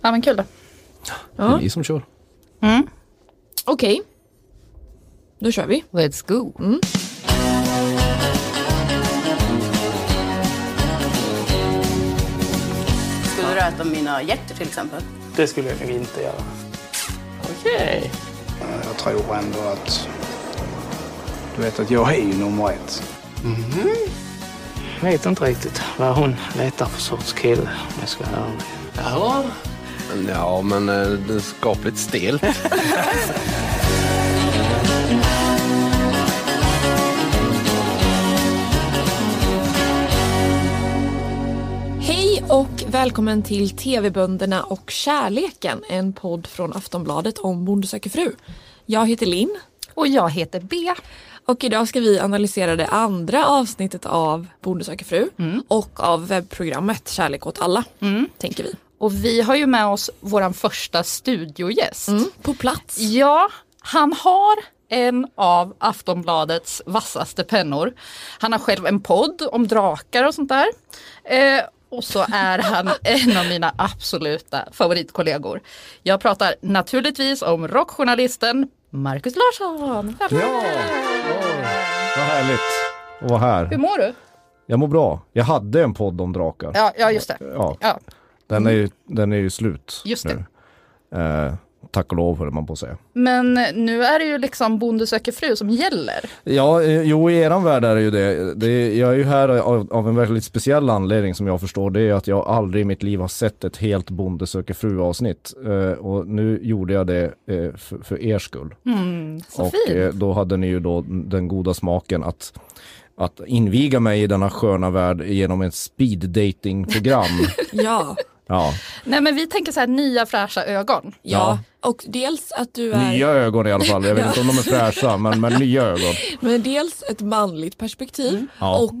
Ja men kul då. Det är vi som kör. Okej. Då kör vi. Let's go. Skulle du äta mina hjärtor till exempel? Det skulle jag nog inte göra. Okej. Jag tror ändå att... Du vet att jag är ju nummer ett. Jag vet inte riktigt vad hon letar för sorts kille, om jag ska vara ärlig. Ja. Ja, men eh, det är skapligt stelt. Hej och välkommen till TV-bönderna och kärleken. En podd från Aftonbladet om Bonde söker fru. Jag heter Linn Och jag heter B. och idag ska vi analysera det andra avsnittet av Bonde söker fru och av webbprogrammet Kärlek åt alla, tänker vi. Och vi har ju med oss våran första studiogäst. Mm, på plats. Ja, han har en av Aftonbladets vassaste pennor. Han har själv en podd om drakar och sånt där. Eh, och så är han en av mina absoluta favoritkollegor. Jag pratar naturligtvis om rockjournalisten Markus Larsson. Ja, vad härligt att vara Hur här. mår du? Jag mår bra. Jag hade en podd om drakar. Ja, ja just det. Ja, Ja, den, är ju, den är ju slut Just det. nu. Tack och lov höll man på att säga. men nu är det ju liksom Bonde söker fru som gäller. Ja, eh, jo i eran värld är det ju det. det jag är ju här av, av en väldigt speciell anledning som jag förstår. Det är att jag aldrig i mitt liv har sett ett helt Bonde söker fru avsnitt. Eh, och nu gjorde jag det eh, för, för er skull. Så och fint. eh, då hade ni ju då den goda smaken att att inviga mig i denna sköna värld genom ett speed dating program. Ja. Ja, Nej men vi tänker så här nya fräscha ögon. ja, och dels att du är, nya ögon i alla fall. Jag vet inte om de är fräscha, men, men nya ögon. men dels ett manligt perspektiv Ja. och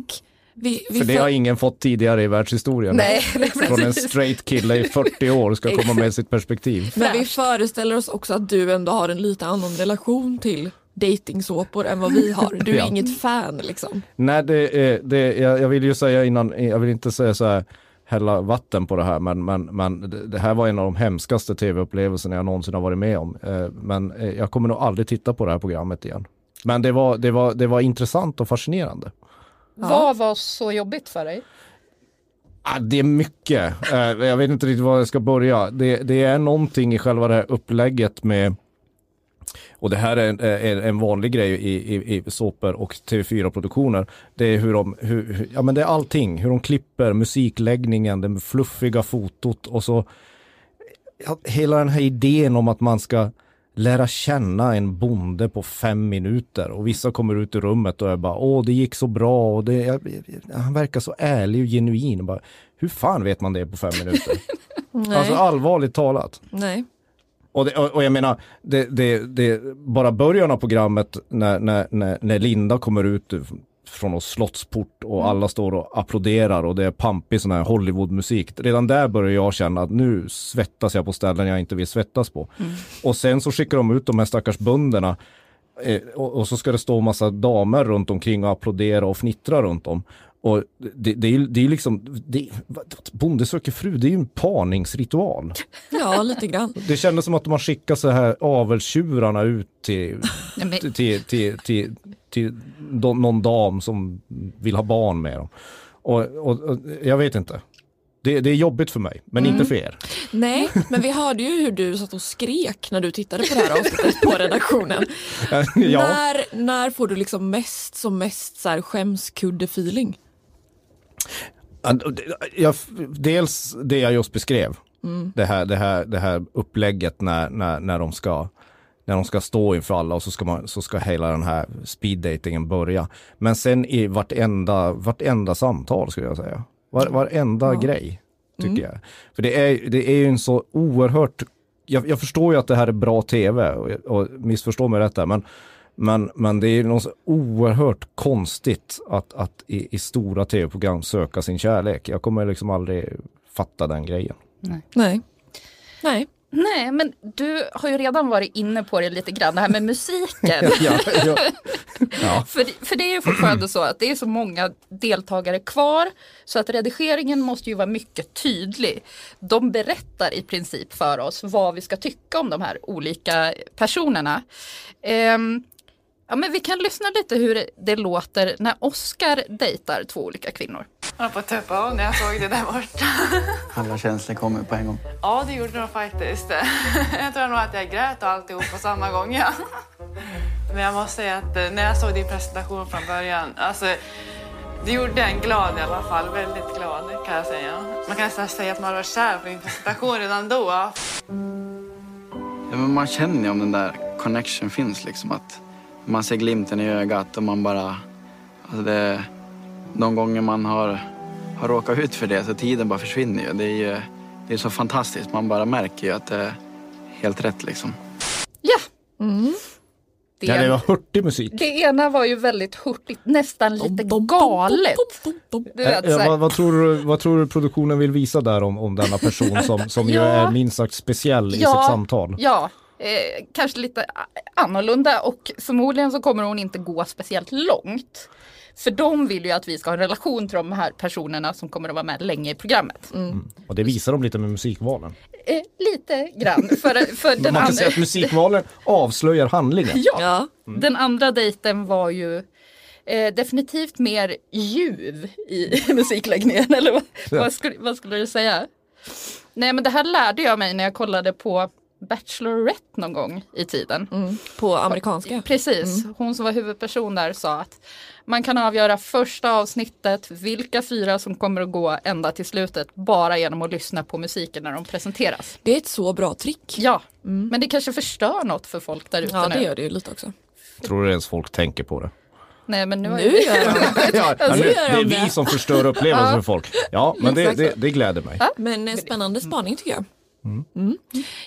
vi, vi För det har ingen fått tidigare i världshistorien. Nej, Från en straight kille i 40 år ska komma med sitt perspektiv. Men vi föreställer oss också att du ändå har en lite annan relation till dejtingsåpor än vad vi har. Du är Ja. inget fan liksom. Nej, det, det, jag, jag vill ju säga innan, jag vill inte säga så här hälla vatten på det här, men, men, men det, här var en av de hemskaste tv-upplevelserna jag någonsin har varit med om. Eh, Men eh, jag kommer nog aldrig titta på det här programmet igen. Men det var, det var, det var intressant och fascinerande. Vad var så jobbigt för dig? Ah, det är mycket. Eh, jag vet inte riktigt var jag ska börja. Det, det är någonting i själva det här upplägget med och det här är en, är en vanlig grej i, i, i såpor och TV4-produktioner. Det är hur de, hur, hur- ja men det är allting. Hur de klipper, musikläggningen, det fluffiga fotot och så ja, hela den här idén om att man ska lära känna en bonde på fem minuter och vissa kommer ut i rummet och är bara åh det gick så bra och det, jag, jag- han verkar så ärlig och genuin. Bara, Hur fan vet man det på fem minuter? Alltså allvarligt talat. Nej. Och, det, och, jag menar, det, det, det, bara början av programmet när, när, när, när Linda kommer ut från någon slottsport och alla står och applåderar och det är pampig sån här Hollywoodmusik. Redan där börjar jag känna att nu svettas jag på ställen jag inte vill svettas på. Och sen så skickar de ut de här stackars bönderna eh, och, så ska det stå massa damer runt omkring och applådera och fnittra runt om. Och det, det, är, ju- det är liksom, det, Bonde söker fru, det är ju en parningsritual. Ja, lite grann. Det kändes som att man skickade så här avelstjurarna ut till, Nej, men- till, till, till, till, till någon dam som vill ha barn med dem. Och, och, och jag vet inte. Det, det är jobbigt för mig, men inte för er. Nej, men vi hörde ju hur du satt och skrek när du tittade på det här avsnittet på redaktionen. ja. När, när får du liksom mest som mest så här skämskudde-feeling? Jag, dels det jag just beskrev. Det, här, det, här, det här upplägget när, när, när, de ska, när de ska stå inför alla och så ska, man, så ska hela den här speeddatingen börja. Men sen i vartenda, vartenda samtal skulle jag säga. Var, varenda grej tycker jag. För det är, det är ju en så oerhört jag, jag förstår ju att det här är bra tv och, och missförstå mig rätt där, men, men, men det är något oerhört konstigt att, att i, i stora tv-program söka sin kärlek. Jag kommer liksom aldrig fatta den grejen. Nej. Nej. Nej, men du har ju redan varit inne på det lite grann, det här med musiken. ja, ja. ja. För, för det är ju fortfarande så att det är så många deltagare kvar så att redigeringen måste ju vara mycket tydlig. De berättar i princip för oss vad vi ska tycka om de här olika personerna. Ehm, ja, men vi kan lyssna lite hur det, låter när Oscar dejtar två olika kvinnor. Jag höll på att tuppa av när jag såg det där borta. Alla känslor kommer på en gång. Ja, det gjorde de faktiskt. Jag tror nog att jag grät och alltihop på samma gång. Ja. Men jag måste säga att eh, när jag såg din presentation från början, alltså det gjorde en glad i alla fall. Väldigt glad kan jag säga. Man kan nästan säga att man var kär på din presentation redan då. Ja, men man känner ju om den där connection finns liksom. Att man ser glimten i ögat och man bara... Alltså det, de gånger man har, har råkat ut för det så tiden bara försvinner ju. Det är ju det är så fantastiskt. Man bara märker ju att det är helt rätt liksom. Ja! Det, ja, det var hurtig musik. det ena var ju väldigt hurtigt, nästan lite galet. Vet, vad, vad, tror du, vad tror du produktionen vill visa där om, om denna person som, som ju Ja. är minst sagt speciell i Ja. sitt samtal? Ja, eh, kanske lite annorlunda och förmodligen så kommer hon inte gå speciellt långt. För de vill ju att vi ska ha en relation till de här personerna som kommer att vara med länge i programmet. Och det visar de lite med musikvalen. Eh, lite grann. För, för den, Man kan andra, säga att musikvalen avslöjar handlingen. ja, Ja. den andra dejten var ju eh, definitivt mer ljuv i musikläggningen. Eller vad, Ja. vad, skulle, vad skulle du säga? Nej men det här lärde jag mig när jag kollade på Bachelorette någon gång i tiden. Mm. På amerikanska. Precis, hon som var huvudperson där sa att man kan avgöra första avsnittet, vilka fyra som kommer att gå ända till slutet, bara genom att lyssna på musiken när de presenteras. Det är ett så bra trick. Ja, men det kanske förstör något för folk där ute Ja, nu. det gör det ju lite också. Tror du ens folk tänker på det? Nej, men nu, Nu gör de det. Ja, ja, nu det är vi som förstör upplevelsen för folk. Ja, men det, det, det gläder mig. Men eh, spännande spaning tycker jag. Mm.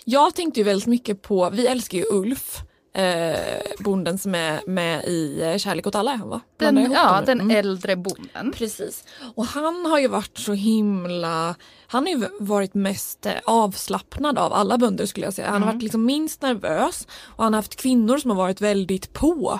Jag tänkte ju väldigt mycket på, vi älskar ju Ulf, eh, bonden som är med i eh, Kärlek åt alla är han va? den, ja, den Mm. äldre bonden. Precis. Och han har ju varit så himla, han har ju varit mest eh, avslappnad av alla bönder skulle jag säga. Han har varit liksom minst nervös och han har haft kvinnor som har varit väldigt på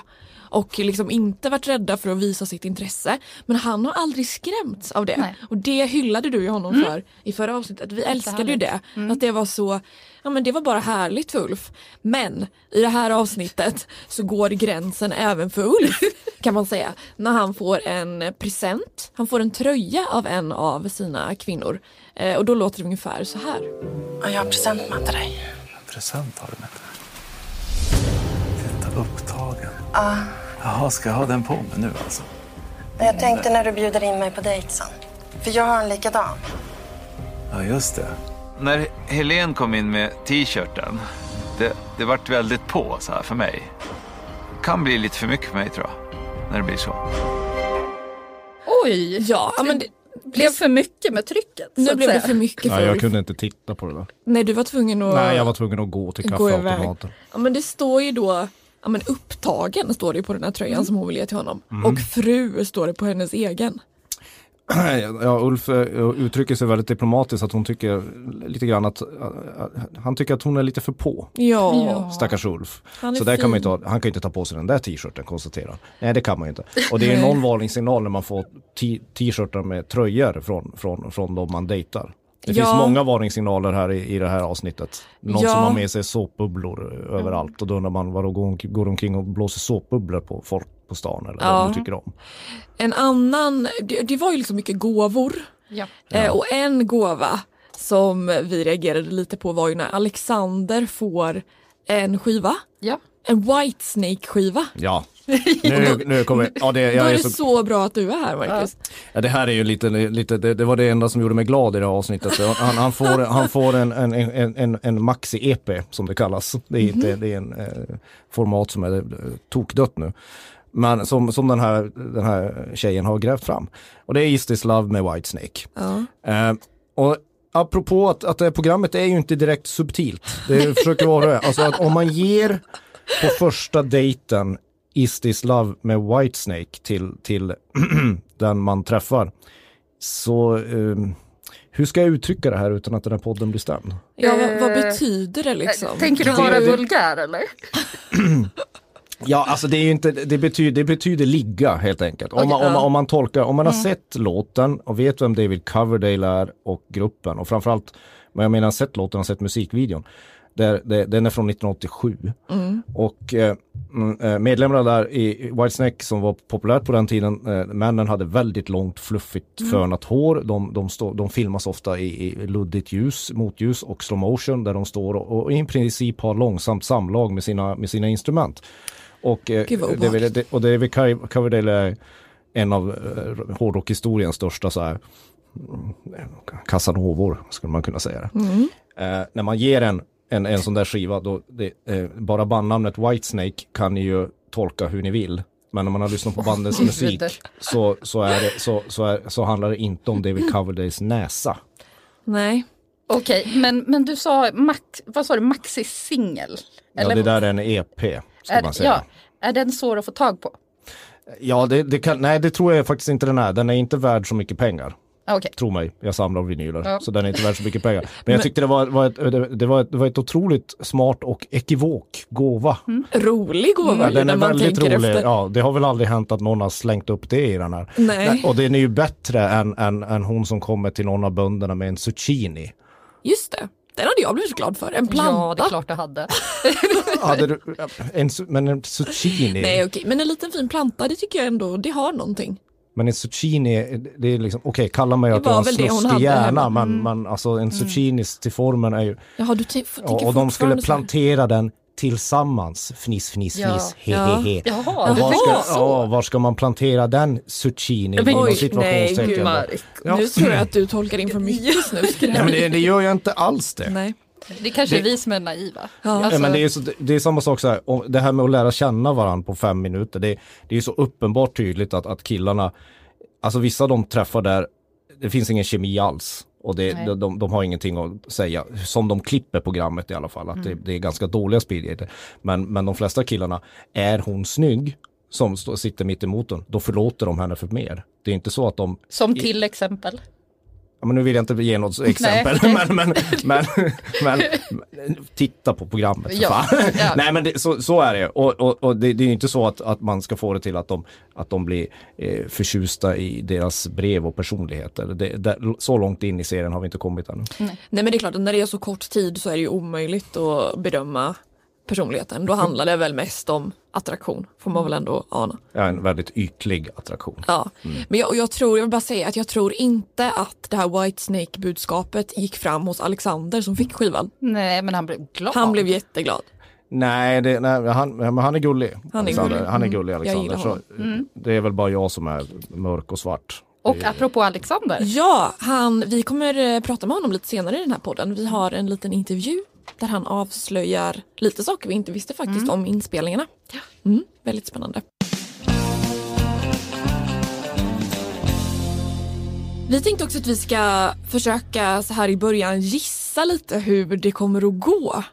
och liksom inte varit rädda för att visa sitt intresse. Men han har aldrig skrämts av det. Nej. Och det hyllade du ju honom för i förra avsnittet. Vi älskade ju det. Att det var så, ja men det var bara härligt för Ulf. Men i det här avsnittet så går gränsen även för Ulf kan man säga. När han får en present, han får en tröja av en av sina kvinnor. Eh, och då låter det ungefär så här. Ja, jag har present med till dig. present har du med dig. Titta, upptagen. Jaha, ska jag ha den på mig nu alltså? Jag tänkte när du bjuder in mig på dejt sen. För jag har en likadan. Ja, just det. När Helen kom in med t-shirten, det, det vart väldigt på så här för mig. Kan bli lite för mycket för mig tror jag, när det blir så. Oj, Ja, ja men det, blev för mycket med trycket. nu blev det för mycket för jag Ulf. kunde inte titta på det där. Nej, du var tvungen att Nej, jag var tvungen att gå till gå iväg. kaffeautomaten. Ja men det står ju då Ja men upptagen står det på den här tröjan Mm. som hon vill ge till honom. Mm. Och fru står det på hennes egen. Ja, Ulf eh, uttrycker sig väldigt diplomatiskt att hon tycker lite grann att eh, han tycker att hon är lite för på. Ja. Stackars Ulf. Så där kan man inte ha, han kan inte ta på sig den där t-shirten konstaterar han. Nej det kan man inte. Och det är någon varningssignal när man får t-shirtar med tröjor från, från, från de man dejtar. Det Ja. finns många varningssignaler här i, i det här avsnittet. Någon Ja. som har med sig såpbubblor överallt och då undrar man vadå går, går omkring och blåser såpbubblor på folk på stan eller Ja. vad de tycker om. En annan, det, det var ju liksom mycket gåvor. Ja. Eh, och en gåva som vi reagerade lite på var ju när Alexander får en skiva. Ja. En Whitesnake skiva. Ja, nu, nu kommer, ja det, Då jag är är det så så bra att du är här Marcus. Ja, det här är ju lite, lite det, det var det enda som gjorde mig glad i det här avsnittet. Han, han får, han får en, en, en, en, en maxi-EP som det kallas. Det är, inte, det är en eh, format som är eh, tokdött nu. Men som, som den, här, den här tjejen har grävt fram. Och det är Is This Love med Whitesnake. Ja. Eh, och apropå att, att det här programmet är ju inte direkt subtilt. Det försöker vara det. Alltså att om man ger på första dejten Is This Love med Whitesnake till, till den man träffar. Så eh, hur ska jag uttrycka det här utan att den här podden blir stämd? Ja, vad, vad Eh, betyder det liksom? Tänker du vara det- vulgär eller? Ja, alltså det är ju inte, det betyder, det betyder ligga helt enkelt. Om, Okej, man, om, man, om man tolkar, om man har Mm. sett låten och vet vem David Coverdale är och gruppen och framförallt, men jag menar sett låten och sett musikvideon. Där, det, den är från 1987 Mm. och eh, mm, eh, medlemmarna där i Whitesnake som var populärt på den tiden, eh, männen hade väldigt långt fluffigt Mm. fönat hår. De, de, stå, de filmas ofta i, i luddigt ljus, motljus och slow motion där de står och, och i princip har långsamt samlag med sina, med sina instrument. Och, eh, Gud, David, obehagligt. det- och David Co- Coverdale är en av eh, hårdrockhistoriens största så här, mm, casanovor, skulle man kunna säga det. Mm. Eh, när man ger en, en, en sån där skiva, då, det, eh, bara bandnamnet Whitesnake kan ni ju tolka hur ni vill. Men när man har lyssnat på bandets musik så, så, är det, så, så, är, så handlar det inte om David Coverdales näsa. Nej. Okej, men, men du sa, max, vad sa du, maxi singel? Ja, det där är en EP, ska är, man säga. ja, är den svår att få tag på? Ja, det, det kan, nej det tror jag faktiskt inte den är. Den är inte värd så mycket pengar. Okej. Tro mig, jag samlar vinyler. Ja. Så den är inte värd så mycket pengar. Men jag tyckte det var, var, ett, det, var ett, det var ett otroligt smart och ekivok gåva. Rolig gåva ju, den är väldigt rolig. efter. Ja, det har väl aldrig hänt att någon har slängt upp det i den här. Nej. Och den är ju bättre än, än, än hon som kommer till någon av bönderna med en zucchini. Just det. Den hade jag blivit glad för. En planta. Ja, det är klart du hade. Hade du, en, men en zucchini, Nej okej, men en liten fin planta det tycker jag ändå, det har någonting. Men en zucchini, det är liksom, okej kalla mig att jag har en snuskig hjärna, men, men alltså en zucchini till formen är ju, Jaha, du och, och de skulle plantera den tillsammans, fniss, fniss, Ja. fniss, he, Ja. he, he. Jaha, var ska, så. ja, var ska man plantera den zucchini? Men oj, nej, då? Mark. Ja. Nu tror jag att du tolkar in för mycket snusk Nej, men det, det gör jag inte alls det. Nej. Det kanske är Det- vi som är naiva. Ja. Alltså, men det, är så, det är samma sak så här, om det här med att lära känna varandra på fem minuter. Det, det är så uppenbart tydligt att, att killarna, alltså vissa de träffar där, det finns ingen kemi alls. Och det, de, de, de har ingenting att säga, som de klipper programmet i alla fall, att det, det är ganska dåliga speedgater. Men, men de flesta killarna, är hon snygg, som sitter mitt emot den, då förlåter de henne för mer. Det är inte så att de, Som till exempel. Ja, men nu vill jag inte ge något exempel, Nej. men, men, men, men, men titta på programmet för Ja, fan. ja. Nej men det, så, så är det och, och, och det, det är inte så att, att man ska få det till att de, att de blir eh, förtjusta i deras brev och personligheter. Det, det, så långt in i serien har vi inte kommit ännu. Nej men det är klart när det är så kort tid så är det ju omöjligt att bedöma personligheten. Då handlar det väl mest om attraktion, får man väl ändå ana. Ja, en väldigt ytlig attraktion. Ja. Men jag, och jag tror, jag vill bara säga att jag tror inte att det här White Snake budskapet gick fram hos Alexander som fick skivan. Nej, men han blev glad. Han blev jätteglad. Nej, det, nej han, men han är gullig. Han är gullig. Han är Mm. gullig Alexander. Så. Mm. Det är väl bara jag som är mörk och svart. Och apropå Alexander. Ja, han, vi kommer eh, prata med honom lite senare i den här podden. Vi har en liten intervju där han avslöjar lite saker vi inte visste faktiskt om inspelningarna. Mm, väldigt spännande. Vi tänkte också att vi ska försöka så här i början gissa lite hur det kommer att gå.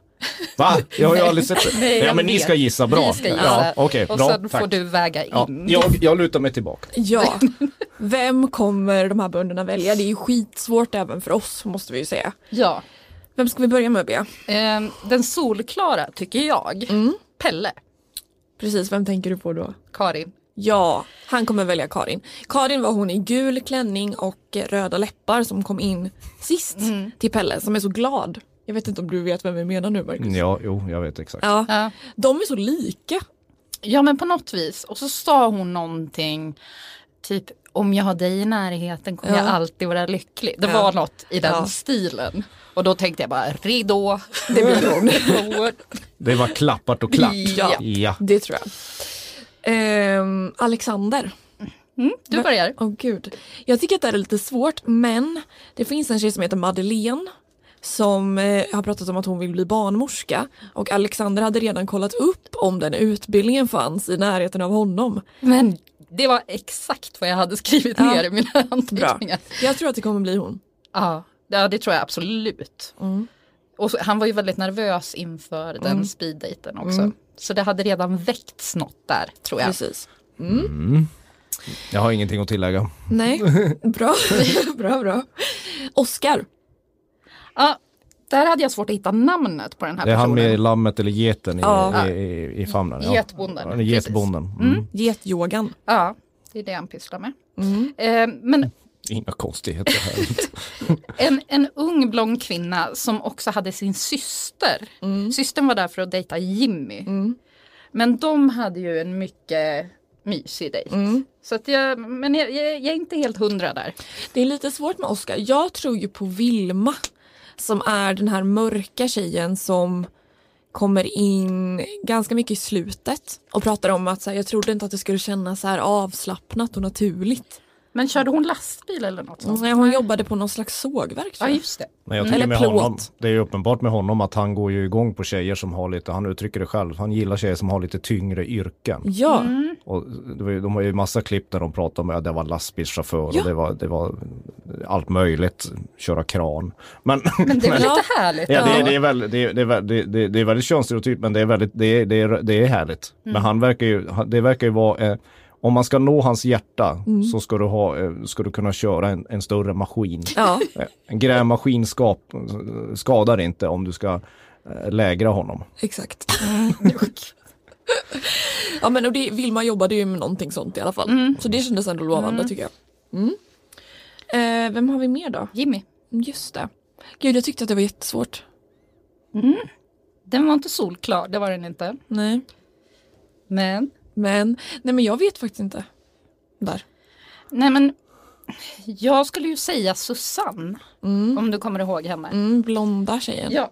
Va? Jag har ju aldrig sett det. Nej, ja men ni ska gissa, bra. Vi ska gissa. Ja, Okej, och bra. sen tack. får du väga in. Ja, jag, jag lutar mig tillbaka. Ja, vem kommer de här bönderna välja? Det är ju skitsvårt även för oss måste vi ju säga. Ja. Vem ska vi börja med Bea? Ehm, den solklara tycker jag. Mm. Pelle. Precis, vem tänker du på då? Karin. Ja, han kommer välja Karin. Karin var hon i gul klänning och röda läppar som kom in sist till Pelle som är så glad. Jag vet inte om du vet vem vi menar nu Marcus? Ja, jo, jag vet exakt. Ja, Ja. de är så lika. ja men på något vis. Och så sa hon någonting typ om jag har dig i närheten kommer Ja. jag alltid vara lycklig. Det Ja. var något i den Ja. stilen. Och då tänkte jag bara ridå, det blir hon. Det var klappat och klart. Ja. ja. Det tror jag. Ehm, Alexander. du börjar. Åh gud. Jag tycker att det här är lite svårt men det finns en tjej som heter Madeleine som eh, har pratat om att hon vill bli barnmorska och Alexander hade redan kollat upp om den utbildningen fanns i närheten av honom. Men det var exakt vad jag hade skrivit Ja. ner i mina Bra. anteckningar. Jag tror att det kommer bli hon. Ja, ja det tror jag absolut. Mm. Och så, han var ju väldigt nervös inför den speeddaten också. Mm. Så det hade redan väckts något där tror jag. Precis. Jag har ingenting att tillägga. Nej, bra, bra, bra. Oscar. Ja, där hade jag svårt att hitta namnet på den här Det är han personen. med lammet eller geten i, Ja. i, i, i famnen. Ja. Getbonden, Ja, Getbonden. Mm. Mm. Getyogan. Ja, det är det han pysslar med. Mm. Eh, men Inga konstigheter här. en, en ung blond kvinna som också hade sin syster. Systern var där för att dejta Jimmy. Men de hade ju en mycket mysig dejt. Så att jag, men jag, jag, jag är inte helt hundra där. Det är lite svårt med Oscar. Jag tror ju på Vilma som är den här mörka tjejen som kommer in ganska mycket i slutet och pratar om att så här, jag trodde inte att det skulle kännas så här avslappnat och naturligt. Men körde hon lastbil eller något sånt? Nej, hon jobbade på någon slags sågverk Ja just det. Men jag Eller tycker med plåt. honom, det är ju uppenbart med honom att han går ju igång på tjejer som har lite, han uttrycker det själv, han gillar tjejer som har lite tyngre yrken. Ja, Mm. Och de har ju massa klipp där de pratar om att det var lastbilschaufför Ja. och det var, det var allt möjligt, köra kran. Men, Men det är väl lite härligt? Ja, det, är- det, är väldigt, det, är- det, är väl- det, det, det är väldigt könsstereotypt men det är väldigt, det är, det är, det är härligt. Men han verkar ju, det verkar ju vara, eh, om man ska nå hans hjärta så ska du, ha, eh, ska du kunna köra en, en större maskin. ja. Eh, En grävmaskin skap, skadar inte om du ska eh, lägra honom. exakt. ja men och det, Vilma jobbade ju med någonting sånt i alla fall. Mm. Så det kändes ändå lovande tycker jag. Mm. Eh, vem har vi mer då? Jimmy. Just det. Gud jag tyckte att det var jättesvårt. Den var inte solklar, det var den inte. Nej. Men, Men, nej men jag vet faktiskt inte. Där. nej men, jag skulle ju säga Susanne. Om du kommer ihåg henne. Mm, blonda tjejen. Ja.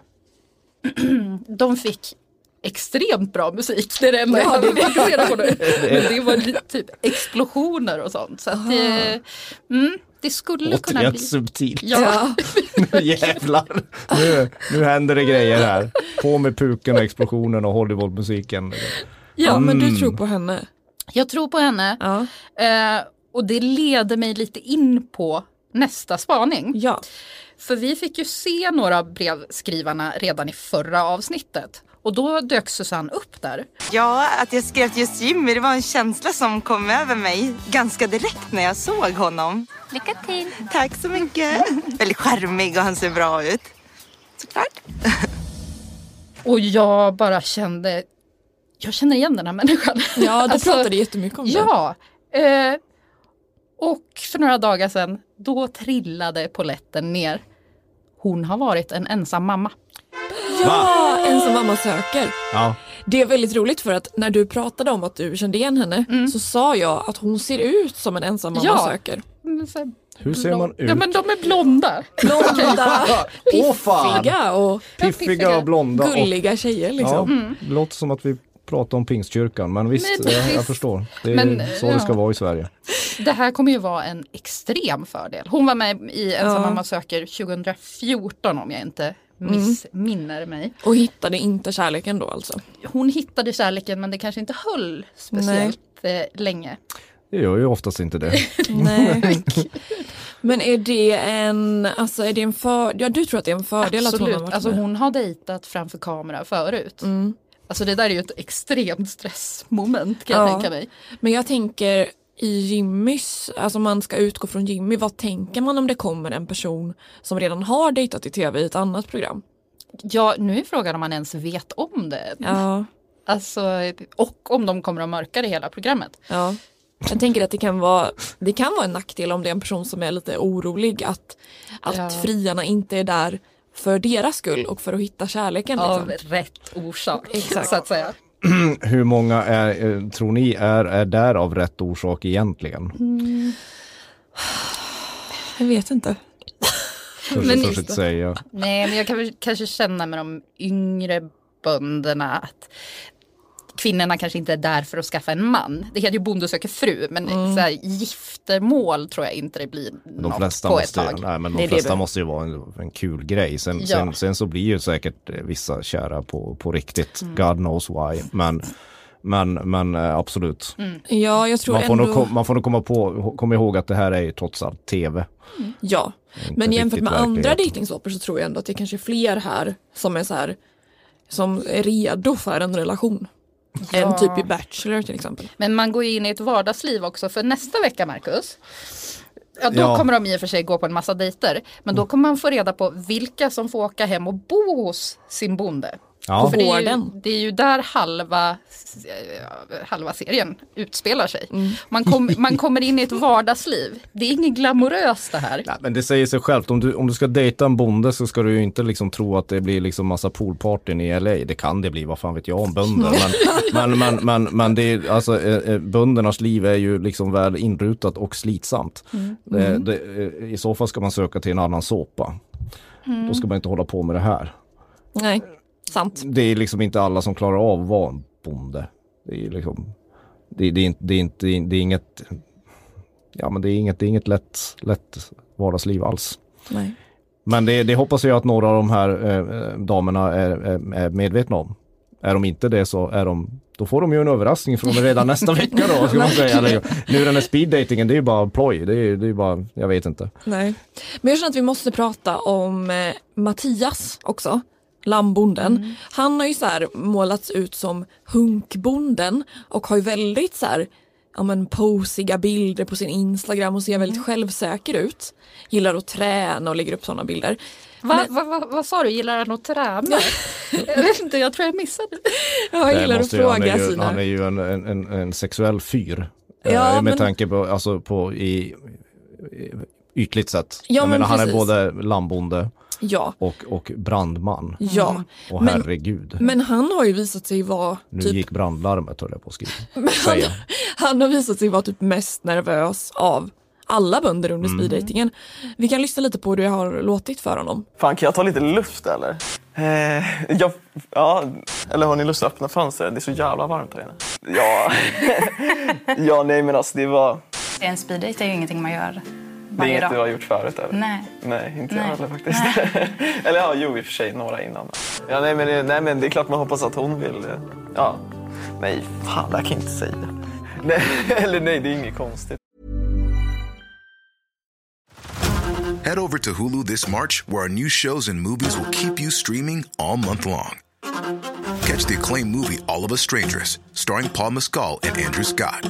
De fick extremt bra musik. Det är det enda jag Ja, hade fokuserat på nu. Men det var lite typ explosioner och sånt. Så att det, mm, det skulle kunna Återigen bli. subtilt. Ja, Jävlar! Nu, nu händer det grejer här. På med puken och explosionen och Hollywoodmusiken. Ja, men du Mm. tror på henne? jag tror på henne. Ja. Eh, och det leder mig lite in på nästa spaning. Ja. För vi fick ju se några av brevskrivarna redan i förra avsnittet. Och då dök Susanne upp där. Ja, att jag skrev till just Jimmy, det var en känsla som kom över mig ganska direkt när jag såg honom. Lycka till! Tack så mycket! Väldigt charmig och han ser bra ut. Såklart. Och jag bara kände, jag känner igen den här människan. Ja, du Alltså, pratade jättemycket om det. Ja. Eh, och för några dagar sedan, då trillade poletten ner. Hon har varit en ensam mamma. Ja, ensam mamma söker. Ja. Det är väldigt roligt för att när du pratade om att du kände igen henne så sa jag att hon ser ut som en ensam mamma Ja. söker. Här Hur ser man ut? Ja men de är blonda. Blonda, piffiga och Piffiga och blonda. Och, gulliga tjejer ja, liksom. det låter som att vi pratar om pingstkyrkan men visst, Men jag, jag förstår. Det är Men, så ja. det ska vara i Sverige. Det här kommer ju vara en extrem fördel. Hon var med i Ensam Ja. mamma söker 2014 om jag inte missminner mig. Och hittade inte kärleken då alltså. Hon hittade kärleken men det kanske inte höll speciellt eh, länge. Det gör ju oftast inte det. Nej. Men är det en, alltså är det en för, ja du tror att det är en fördel att hon har Absolut, varit alltså med? hon har dejtat framför kamera förut. Mm. Alltså det där är ju ett extremt stressmoment kan jag Ja. tänka mig. Men jag tänker i Jimmys, alltså man ska utgå från Jimmy, vad tänker man om det kommer en person som redan har dejtat i tv i ett annat program? Ja, nu är frågan om man ens vet om det. Ja, Alltså, och om de kommer att mörka det hela programmet. ja. Jag tänker att det kan vara, det kan vara en nackdel om det är en person som är lite orolig att, att Ja. friarna inte är där för deras skull och för att hitta kärleken. Av Liksom. rätt orsak, Exakt. så att säga. Hur många är, eh, tror ni är, är där av rätt orsak egentligen? Jag vet inte. Törs Men- törs inte säga. Nej, men jag kan väl kanske känna med de yngre bönderna att kvinnorna kanske inte är där för att skaffa en man. Det heter ju Bonde söker fru, men Mm. så här, giftermål tror jag inte det blir De något flesta, på ett tag. nej, men de det flesta måste ju vara en, en kul grej. Sen, Ja. sen, sen så blir ju säkert vissa kära på, på riktigt. Mm. God knows why. Men, men, men eh, absolut. Ja, jag tror Man får, ändå... nog, man får nog komma, på, komma ihåg att det här är ju trots allt tv. Ja, Inte men jämfört med andra dejtingsåpor så tror jag ändå att det kanske är fler här som är så här som är redo för en relation. En typ i Bachelor till exempel. Men man går ju in i ett vardagsliv också för nästa vecka, Marcus. Ja, då Ja. kommer de i och för sig gå på en massa dejter. Men då kommer man få reda på vilka som får åka hem och bo hos sin bonde. Ja. För det, är ju, det är ju där halva, eh, halva serien utspelar sig. Mm. Man, kom, man kommer in i ett vardagsliv. Det är inget glamoröst det här. Nej, men det säger sig självt, om du, om du ska dejta en bonde så ska du ju inte liksom tro att det blir liksom massa poolpartyn i LA. Det kan det bli, vad fan vet jag om bönder. Men, men, men, men, men det är, alltså, eh, eh, böndernas liv är ju liksom väl inrutat och slitsamt. Det, det, eh, I så fall ska man söka till en annan såpa. Då ska man inte hålla på med det här. Nej, sant. Det är liksom inte alla som klarar av att vara en bonde. Det är liksom, det, det, är, det, är, inte, det är inget, ja men det är inget, det är inget lätt, lätt vardagsliv alls. Nej. Men det, det hoppas jag att några av de här eh, damerna är, är, är medvetna om. Är de inte det så är de, då får de ju en överraskning från mig redan nästa vecka då. Ska man säga. Nu den här speeddatingen, det är ju bara ploj. Det är, är bara, jag vet inte. Nej. Men jag känner att vi måste prata om eh, Mattias också. Lammbonden. Han har ju så här målats ut som hunkbonden och har ju väldigt så här ja men posiga bilder på sin Instagram och ser väldigt självsäker ut. Gillar att träna och lägger upp sådana bilder. Va, va, va, vad sa du, gillar han att träna? jag vet inte, jag tror jag missade. Ja, jag gillar att måste ju- han, fråga är ju, sina... han är ju en, en, en, en sexuell fyr. Eh, Ja, med men- tanke på, alltså på i, i ytligt sett. Ja, jag men menar han är både lambonde Ja, och, och brandman. ja. Och Men- herregud. Men han har ju visat sig vara nu typ gick brandlarmet höll jag på att skriva. han, han har visat sig vara typ mest nervös av alla bönder under Mm. speeddatingen. Vi kan lyssna lite på hur det har låtit för honom. Fan, kan jag ta lite luft eller? Eh, jag, ja, eller har ni lust att öppna fönstret? Det är så jävla varmt här inne. Ja, ja nej men alltså det var... En speeddate är ju ingenting man gör Det är inget du har gjort förut eller? Nej. Nej, inte Nej. jag heller faktiskt. eller ja, jo i och för sig, några innan. Ja, nej, men, det- nej men det är klart man hoppas att hon vill. eh, Ja, nej, fan det här kan jag inte säga. Nej, eller nej, det är inget konstigt. Head over to Hulu this March, where our new shows and movies will keep you streaming all month long. Catch the acclaimed movie All of Us Strangers, starring Paul Mescal and Andrew Scott.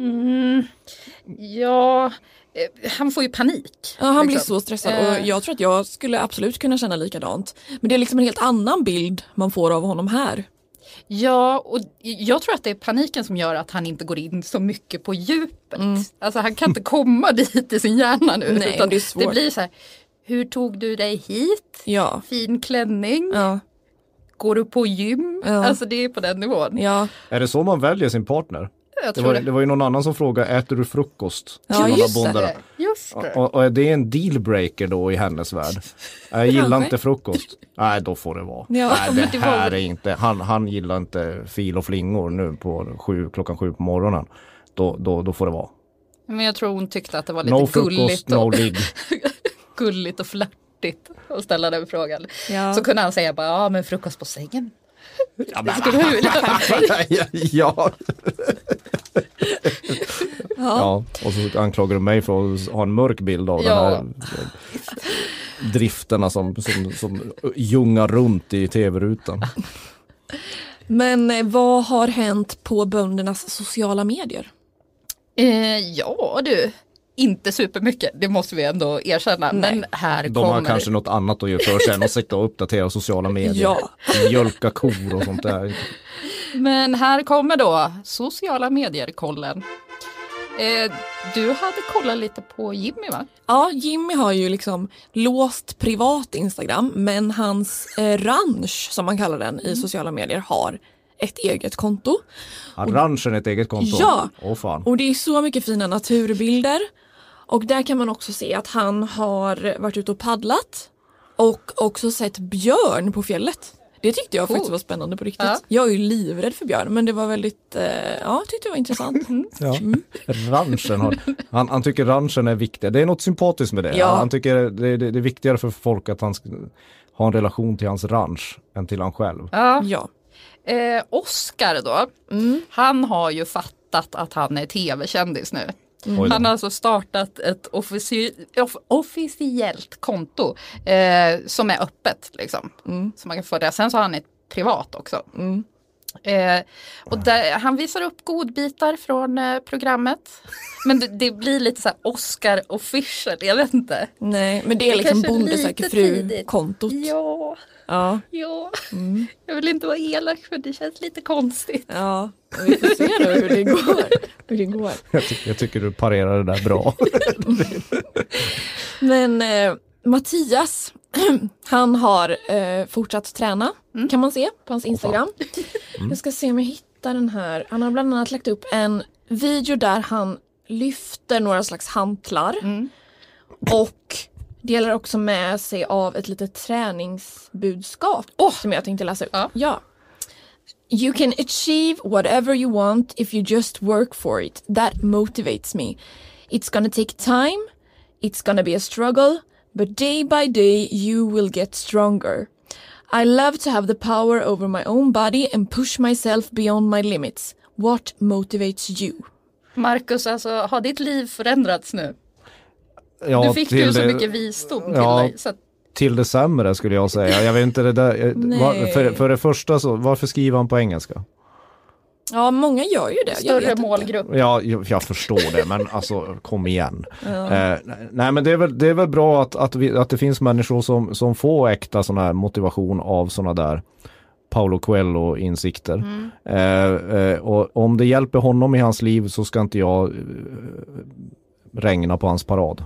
Mm, ja, eh, han får ju panik. Ja, han blir liksom. så stressad Eh, och jag tror att jag skulle absolut kunna känna likadant. Men det är liksom en helt annan bild man får av honom här. Ja, och jag tror att det är paniken som gör att han inte går in så mycket på djupet. Alltså han kan inte komma dit i sin hjärna nu. Mm. Nej, utan det är svårt. blir så här, hur tog du dig hit? Ja. Fin klänning? Ja. Går du på gym? Ja. Alltså det är på den nivån. Ja, Är det så man väljer sin partner? Jag Det tror var, det. det var ju någon annan som frågade, äter du frukost? Ja, just det. Just det. Och, och är det en dealbreaker då i hennes värld? Jag gillar inte frukost. Nej, då får det vara. Ja, Nej, det här är inte, han, han gillar inte fil och flingor nu på sju, klockan sju på morgonen. Då, då, då får det vara. Men jag tror hon tyckte att det var lite No frukost, gulligt, no och, ligg. gulligt och flörtigt att ställa den frågan. Ja. Så kunde han säga bara, ja men frukost på sängen. Ja, Det skulle du vilja ja. ja, och så anklagar du mig för att ha en mörk bild av Ja. den här drifterna som, som, som jungar runt i tv-rutan. Men eh, vad har hänt på böndernas sociala medier? Eh, ja du, inte supermycket, det måste vi ändå erkänna. Men här De kommer... har kanske något annat att göra för sig än att sitta och uppdatera sociala medier. Ja. Mjölka kor och sånt där. Men här kommer då sociala medier-kollen. Eh, du hade kollat lite på Jimmy va? Ja, Jimmy har ju liksom låst privat Instagram men hans eh, ranch som man kallar den i sociala medier har ett eget konto. Har ranchen ett eget konto? Ja. Åh fan. Och det är så mycket fina naturbilder. Och där kan man också se att han har varit ute och paddlat och också sett björn på fjället. Det tyckte jag faktiskt var spännande på riktigt. Ja. Jag är ju livrädd för björn men det var väldigt, eh, ja tyckte det var intressant. Ja. Ranchen har, han, han tycker ranchen är viktig. Det är något sympatiskt med det. Ja. Han tycker det, det, det är viktigare för folk att han ska ha en relation till hans ranch än till han själv. Ja. Eh, Oscar då, Mm. han har ju fattat att han är tv-kändis nu. Då. Han har alltså startat ett offici off officiellt konto eh, som är öppet. Liksom. Så man kan följa. Sen så har han ett privat också. Mm. Eh, och där, han visar upp godbitar från eh, programmet. Men det, det blir lite så här Oscar official, jag vet inte. Nej, men det är liksom Bonde söker fru-kontot. Ja, Ja. ja. Mm. Jag vill inte vara elak för det känns lite konstigt. ja, vi får se då hur det går. Hur det går. Jag, ty- jag tycker du parerar det där bra. Men eh, Mattias, han har eh, fortsatt träna kan man se på hans Instagram. Jag ska se om jag hittar den här. Han har bland annat lagt upp en video där han lyfter några slags hantlar. Och delar också med sig av ett litet träningsbudskap som jag tänkte läsa upp. Ja. You can achieve whatever you want if you just work for it. That motivates me. It's gonna take time, it's gonna be a struggle, but day by day you will get stronger. I love to have the power over my own body and push myself beyond my limits. What motivates you? Marcus, alltså har ditt liv förändrats nu? Ja, du fick till ju så det- mycket visdom till Ja. dig. Så att, Till det sämre skulle jag säga. Jag vet inte det där. var, för, för det första så, varför skriver han på engelska? Ja, många gör ju det. Jag större vet inte. målgrupp. Ja, jag, jag förstår det, men alltså kom igen. Ja. Eh, nej, men det är väl, det är väl bra att, att, vi, att det finns människor som, som får äkta sån här motivation av sådana där Paolo Coelho-insikter. Mm. Eh, eh, och om det hjälper honom i hans liv så ska inte jag eh, regna på hans parad.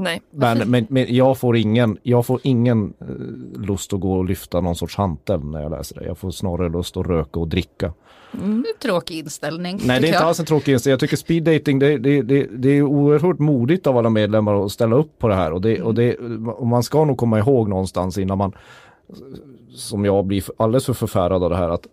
Nej. Men, men, men jag får ingen, jag får ingen eh, lust att gå och lyfta någon sorts hantel när jag läser det. Jag får snarare lust att röka och dricka. mm. Tråkig inställning. Nej, det är inte jag. alls en tråkig inställning. Jag tycker speed dating, det, det, det, det är oerhört modigt av alla medlemmar att ställa upp på det här. Och, det, och, det, och man ska nog komma ihåg någonstans innan man, som jag blir alldeles för förfärad av det här, att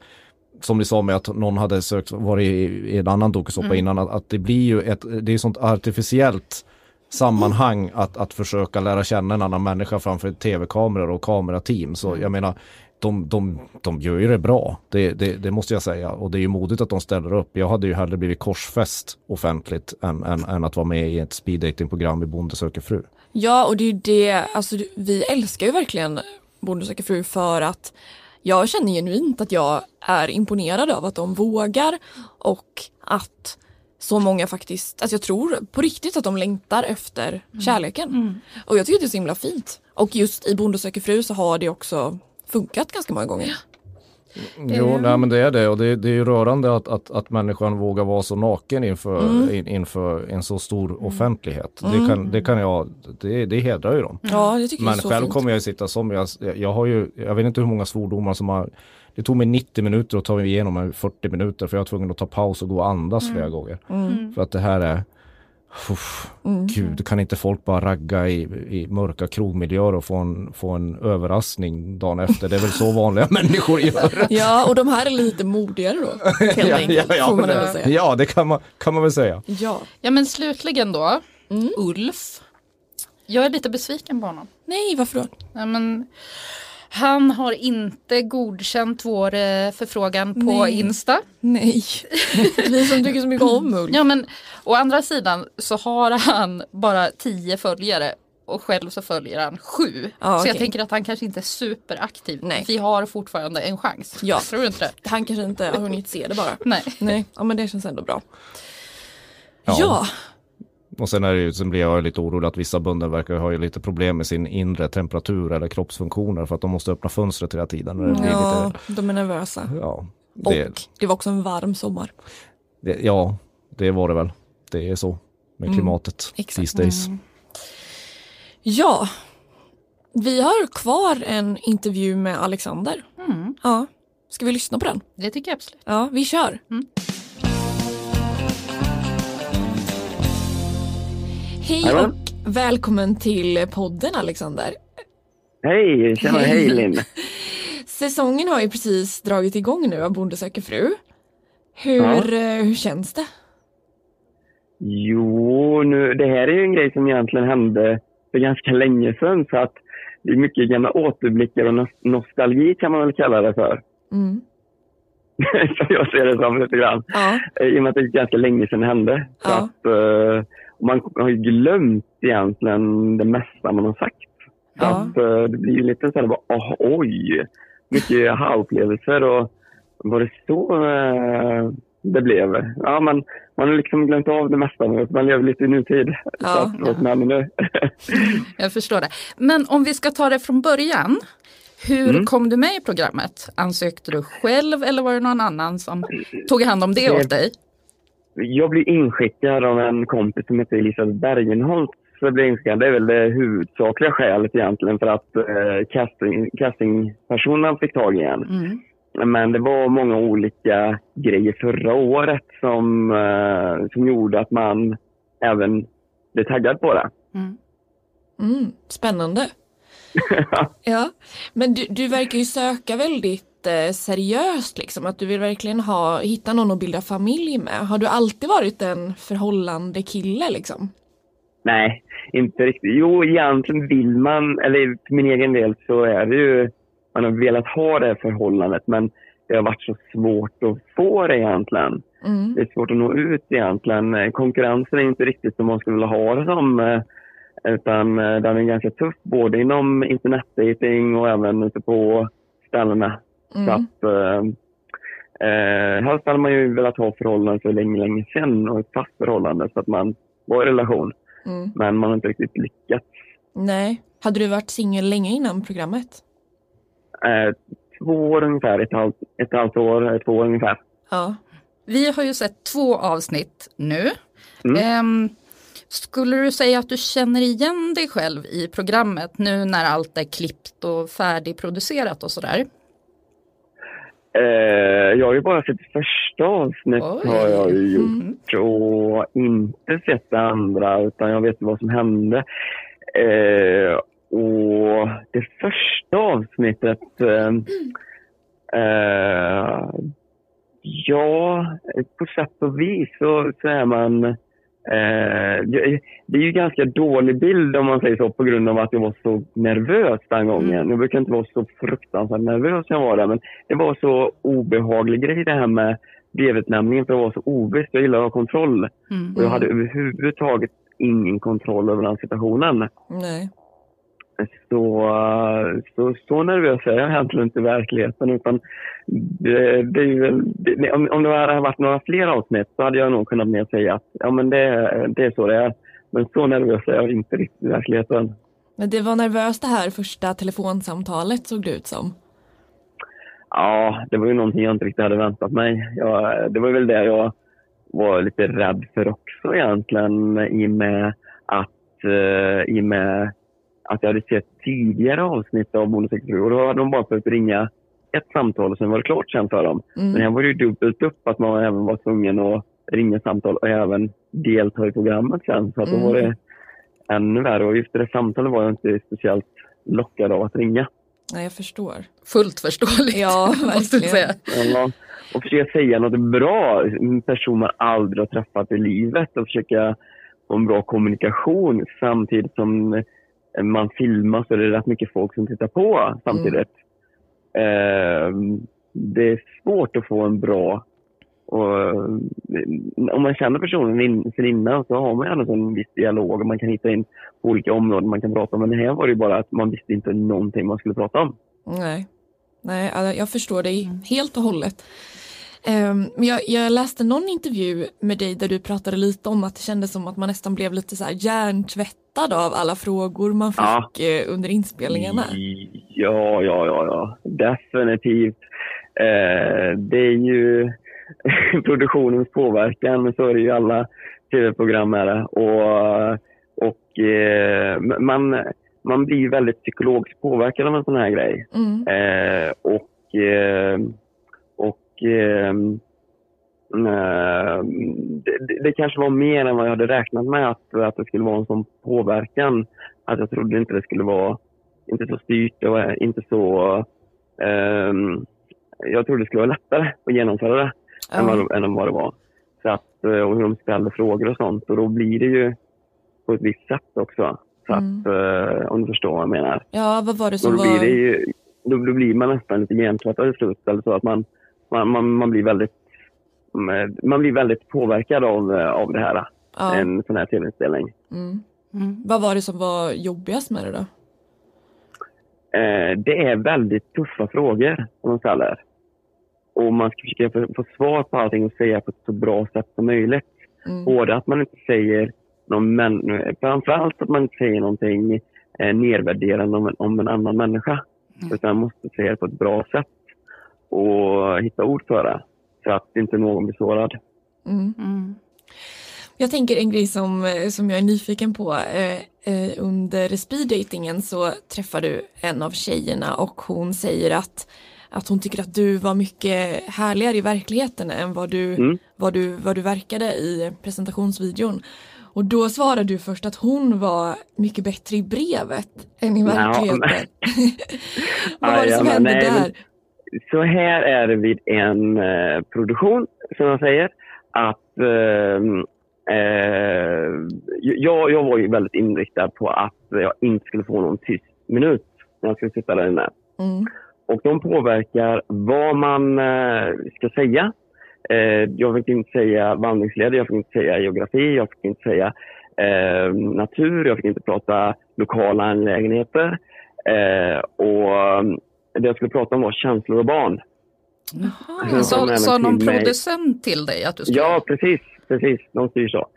som ni sa med att någon hade sökt, varit i, i en annan dokusåpa Mm. innan, att, att det blir ju ett, det är sånt artificiellt sammanhang att, att försöka lära känna en annan människa framför tv-kameror och kamerateam. Så jag menar, de, de, de gör ju det bra, det, det, det måste jag säga. Och det är ju modigt att de ställer upp. Jag hade ju hellre blivit korsfäst offentligt än, än, än att vara med i ett speed dating-program i Bonde söker fru. Ja, och det är ju det, alltså vi älskar ju verkligen Bonde söker fru för att jag känner genuint att jag är imponerad av att de vågar och att så många faktiskt, alltså jag tror på riktigt att de längtar efter kärleken. Och jag tycker det är så himla fint. Och just i Bonde söker fru så har det också funkat ganska många gånger. Jo, Mm. nej, men det är det och det, det är ju rörande att, att, att människan vågar vara så naken inför, Mm. in, inför en så stor offentlighet. Mm. Det, kan, det kan jag, det, det hedrar ju dem. Ja, det tycker jag är Men så själv fint. kommer jag sitta som, jag, jag har ju, jag vet inte hur många svordomar som har, det tog mig 90 minuter att ta mig igenom en 40 minuter för jag var tvungen att ta paus och gå och andas Mm. flera gånger. Mm. För att det här är, uff, Mm. gud, kan inte folk bara ragga i, i mörka krogmiljöer och få en, få en överraskning dagen efter? Det är väl så vanliga människor gör. Ja, och de här är lite modigare då. Helt enkelt, får man ändå säga. ja, det kan man, kan man väl säga. Ja. Ja men slutligen då, Ulf. Jag är lite besviken på honom. Nej, varför då? Nej, men, han har inte godkänt vår eh, förfrågan på Nej. Insta. Nej, vi som tycker så mycket om Ulf. Ja men å andra sidan så har han bara tio följare och själv så följer han sju. Ja, så jag tänker att han kanske inte är superaktiv. Nej. Vi har fortfarande en chans. Ja. Tror du inte det? Han kanske inte har hunnit se det bara. Nej. Nej, ja men det känns ändå bra. Ja. Ja, Och sen, är det ju, sen blir jag lite orolig att vissa bönder verkar ha ju lite problem med sin inre temperatur eller kroppsfunktioner för att de måste öppna fönstret hela tiden. När det blir ja lite, de är nervösa. ja, Och det, det var också en varm sommar. det, ja, det var det väl. Det är så med Mm, klimatet exakt. these days. Ja, vi har kvar en intervju med Alexander. Ja, ska vi lyssna på den? Det tycker jag absolut. Ja, vi kör. Hej och välkommen till podden Alexander. Hej, tjena, hej Linn. Säsongen har ju precis dragit igång nu av Bonde söker fru. Hur, eh, hur känns det? Jo, nu, det här är ju en grej som egentligen hände för ganska länge sedan så att det är mycket gamla återblickar och nos- nostalgi kan man väl kalla det för. Mm. som jag ser det som lite grann. Ja. Eh, I och med att det är ganska länge sedan det hände. Så Ja. att, eh, man har ju glömt egentligen det mesta man har sagt. Så Ja. att, eh, det blir ju lite så här, bara, oh, oj, mycket aha-upplevelser och var det så eh, det blev? Ja, man, man har liksom glömt av det mesta nu. Man lever lite i nutid. Ja. Så att, mig nu. Jag förstår det. Men om vi ska ta det från början. Hur Mm. kom du med i programmet? Ansökte du själv eller var det någon annan som tog hand om det åt dig? Jag blev inskickad av en kompis som heter Elisabeth Bergenholt. Så blev inskickad. Det är väl det huvudsakliga skälet egentligen för att eh, casting, castingpersonen fick tag i en. Mm. Men det var många olika grejer förra året som, eh, som gjorde att man även blev taggad på det. Mm, spännande. ja, men du, du verkar ju söka väldigt eh, seriöst liksom, att du vill verkligen ha, hitta någon att bilda familj med. Har du alltid varit en förhållande kille liksom? Nej, inte riktigt. Jo, egentligen vill man, eller för min egen del så är det ju, man har velat ha det förhållandet men det har varit så svårt att få det egentligen. Mm. Det är svårt att nå ut egentligen. Konkurrensen är inte riktigt som man skulle vilja ha det som. eh, Utan eh, den är ganska tuff både inom internetdating och även ute på ställena. Så Mm. att, eh, eh, helst hade man ju velat ha förhållanden för länge, länge sedan och ett fast förhållande så att man var i relation. Mm. Men man har inte riktigt lyckats. Nej. Hade du varit singel länge innan programmet? Eh, två år ungefär, ett halvt, ett halvt år, eh, två år ungefär. Ja. Vi har ju sett två avsnitt nu. Mm. Ehm, skulle du säga att du känner igen dig själv i programmet nu när allt är klippt och färdigproducerat och sådär? Eh, jag har ju bara sett första avsnittet har jag ju gjort. Och inte sett det andra utan jag vet vad som hände. Eh, och det första avsnittet eh, eh, Ja, på sätt och vis så, så är man det det är ju ganska dålig bild om man säger så på grund av att jag var så nervös den gången. Jag brukar inte vara så fruktansvärt nervös när jag var där men det var så obehaglig grej det här med brevutlämningen för det var så ovisst. Jag gillar att ha kontroll. Och jag hade överhuvudtaget ingen kontroll över den situationen. Nej. Så, så, så nervös är jag egentligen inte i verkligheten. Utan det, det är väl, det, om, om det hade varit några fler avsnitt så hade jag nog kunnat mer säga att ja, men det, det är så det är. Men så nervös är jag inte riktigt i verkligheten. Men det var nervöst det här första telefonsamtalet såg det ut som. Ja, det var ju någonting jag inte riktigt hade väntat mig. Jag, det var väl det jag var lite rädd för också egentligen i och med att, eh, i och med att jag hade sett tidigare avsnitt av Bonus 67 och då hade de bara behövt ringa ett samtal och sen var det klart sen för dem. Mm. Men här var det ju dubbelt upp att man även var tvungen att ringa samtal och även delta i programmet sen. Så att då Mm. var det ännu värre och just det samtalet var jag inte speciellt lockad av att ringa. Nej, jag förstår. Fullt förståeligt. Ja, måste jag säga. verkligen. Ja, och försöka säga något bra, en person man aldrig har träffat i livet och försöka få en bra kommunikation samtidigt som man filmar så är det rätt mycket folk som tittar på samtidigt. Eh, det är svårt att få en bra och, eh, om man känner personen in, sen innan så har man gärna en viss dialog och man kan hitta in på olika områden man kan prata om. Men det här var det ju bara att man visste inte någonting man skulle prata om. Nej, Nej alltså, jag förstår dig helt och hållet. Ehm, Men jag, jag läste någon intervju med dig där du pratade lite om att det kändes som att man nästan blev lite så här hjärntvättad av alla frågor man fick Ja. eh, under inspelningarna. Ja, ja, ja, ja. definitivt. Eh, det är ju produktionens påverkan, men så är det ju alla tv-program det. Och, och eh, man, man blir ju väldigt psykologiskt påverkad av en sån här grej. Mm. Eh, och eh, eh, eh, det, det- kanske var mer än vad jag hade räknat med att, att det skulle vara en sån påverkan. Att jag trodde inte det skulle vara inte så styrt och inte så... ehm, jag trodde det skulle vara lättare att genomföra det än, vad, än vad det var. Så att, eh, och hur de ställde frågor och sånt. Och då blir det ju på ett visst sätt också. Så att, eh, om du förstår vad jag menar. Ja, vad var det som då blir, var... det ju, då, då blir man nästan lite gentvättad i slutet. Eller så att man, man, man, man, blir väldigt, man blir väldigt påverkad av, eh, av det här. Ja. En sån här tv-inspelning. Mm. Vad var det som var jobbigast med det då? Eh, det är väldigt tuffa frågor som man ställer. Och man ska försöka få, få svar på allting och säga på ett så bra sätt som möjligt. Mm. Både att man inte säger någon män, framförallt att man inte säger någonting eh, nedvärderande om en, om en annan människa. Utan man måste säga det på ett bra sätt och hitta ord för det. Så att inte någon blir sårad. Mm. Jag tänker en grej som, som jag är nyfiken på. Eh, eh, under speeddatingen så träffar du en av tjejerna och hon säger att, att hon tycker att du var mycket härligare i verkligheten än vad du, Mm. vad du, vad du verkade i presentationsvideon. Och då svarade du först att hon var mycket bättre i brevet än i Ja, verkligheten. men- vad var det som hände nej, men där? Så här är det vid en eh, produktion, som jag säger. Att ehm, eh, jag, jag var ju väldigt inriktad på att jag inte skulle få någon tyst minut när jag skulle sitta där inne. Mm. Och de påverkar vad man eh, ska säga. Eh, jag fick inte säga vandringsled, jag fick inte säga geografi, jag fick inte säga eh, natur, jag fick inte prata lokala angelägenheter. Eh, och eh, det jag skulle prata om var känslor och barn. Så, även sa någon till mig- producent till dig att du skulle... Ja, precis. precis. De styr så.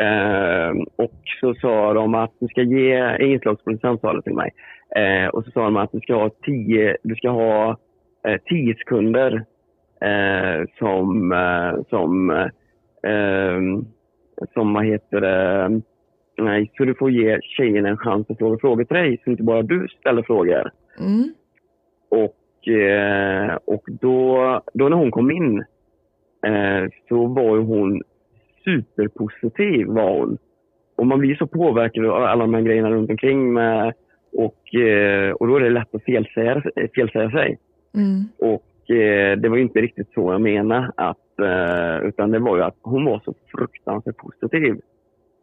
Eh, och så sa de att du ska ge, inslagsproducent sa det till mig. Eh, och så sa de att du ska ha tio, du ska ha eh, tio sekunder eh, som, eh, som, eh, eh, som vad heter det, nej, så du får ge tjejen en chans att fråga frågor till dig, så inte bara du ställer frågor. Mm. Och, eh, och då, då när hon kom in eh, så var ju hon superpositiv. Var hon. Och man blir så påverkad av alla de här grejerna runt omkring. Med, och, eh, och då är det lätt att felsäga, felsäga sig. Mm. Och eh, det var inte riktigt så jag menade. Att, eh, utan det var ju att hon var så fruktansvärt positiv.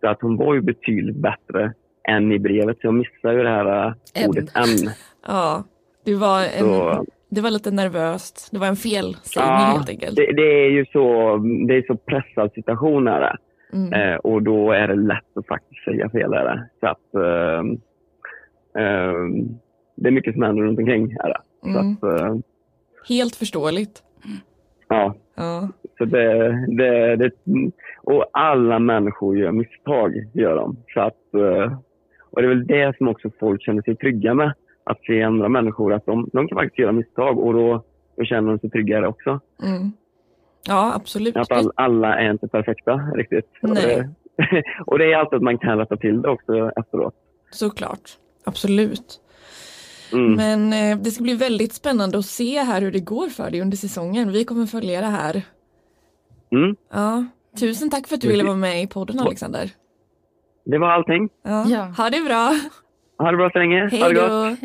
Så att hon var ju betydligt bättre än i brevet. Så jag missade ju det här eh, ordet än. Ja, du var en, Så- det var lite nervöst. Det var en felsägning helt enkelt. det, det är ju så, det är så pressad situation är det. Mm. Eh, och då är det lätt att faktiskt säga fel. Är det. Så att, ehm, ehm, det är mycket som händer runt omkring. Är det. Mm. Så att, eh, Helt förståeligt. ja. Ja. Så det, det, det, och alla människor gör misstag. Gör de. Så att, eh, och det är väl det som också folk känner sig trygga med. Att se andra människor att de, de kan faktiskt göra misstag och då, då känner de sig tryggare också. Mm. Ja, absolut. Att all, alla är inte perfekta riktigt. Och Nej. det, och det är alltid att man kan rätta till det också efteråt. Såklart. Absolut. Mm. Men eh, det ska bli väldigt spännande att se här hur det går för dig under säsongen. Vi kommer följa det här. Mm. Ja. Tusen tack för att du ville vara med i podden Alexander. Det var allting. Ja. Ha det bra. Ha det bra så länge. Hej ha det gott.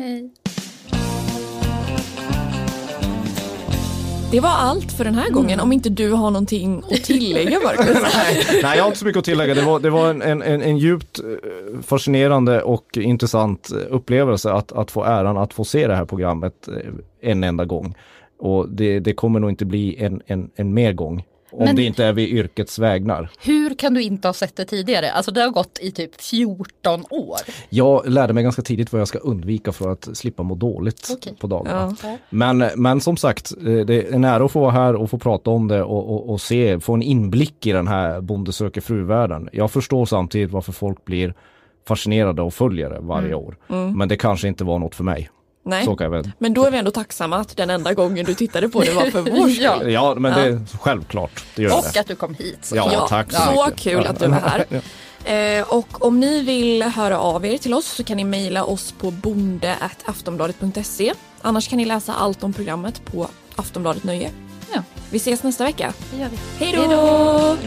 Det var allt för den här gången om inte du har någonting att tillägga Marcus. Nej, jag har inte så mycket att tillägga. Det var, det var en, en, en, en djupt eh, fascinerande och intressant eh, upplevelse att, att få äran att få se det här programmet eh, en enda gång. Och det, det kommer nog inte bli en, en, en mer gång. Om Men- det inte är vid yrkets vägnar. Hur kan du inte ha sett det tidigare? Alltså det har gått i typ 14 år. Jag lärde mig ganska tidigt vad jag ska undvika för att slippa må dåligt Okej. på dagarna. Ja. Men, men som sagt, eh, det är en ära att få vara här och få prata om det och, och, och se, få en inblick i den här Bonde söker fru-världen. Jag förstår samtidigt varför folk blir fascinerade och följer det varje Mm. år. Mm. Men det kanske inte var något för mig. Nej. Så kan jag väl. Men då är vi ändå tacksamma att den enda gången du tittade på det var för vår skull. Ja. Ja, men det är självklart. Det gör Och det. att du kom hit. så Ja, klart. tack så Så mycket. kul att du är här. Eh, och om ni vill höra av er till oss så kan ni mejla oss på bonde.aftonbladet.se. Annars kan ni läsa allt om programmet på Aftonbladet Nöje. Ja. Vi ses nästa vecka. Det gör vi. Hej då!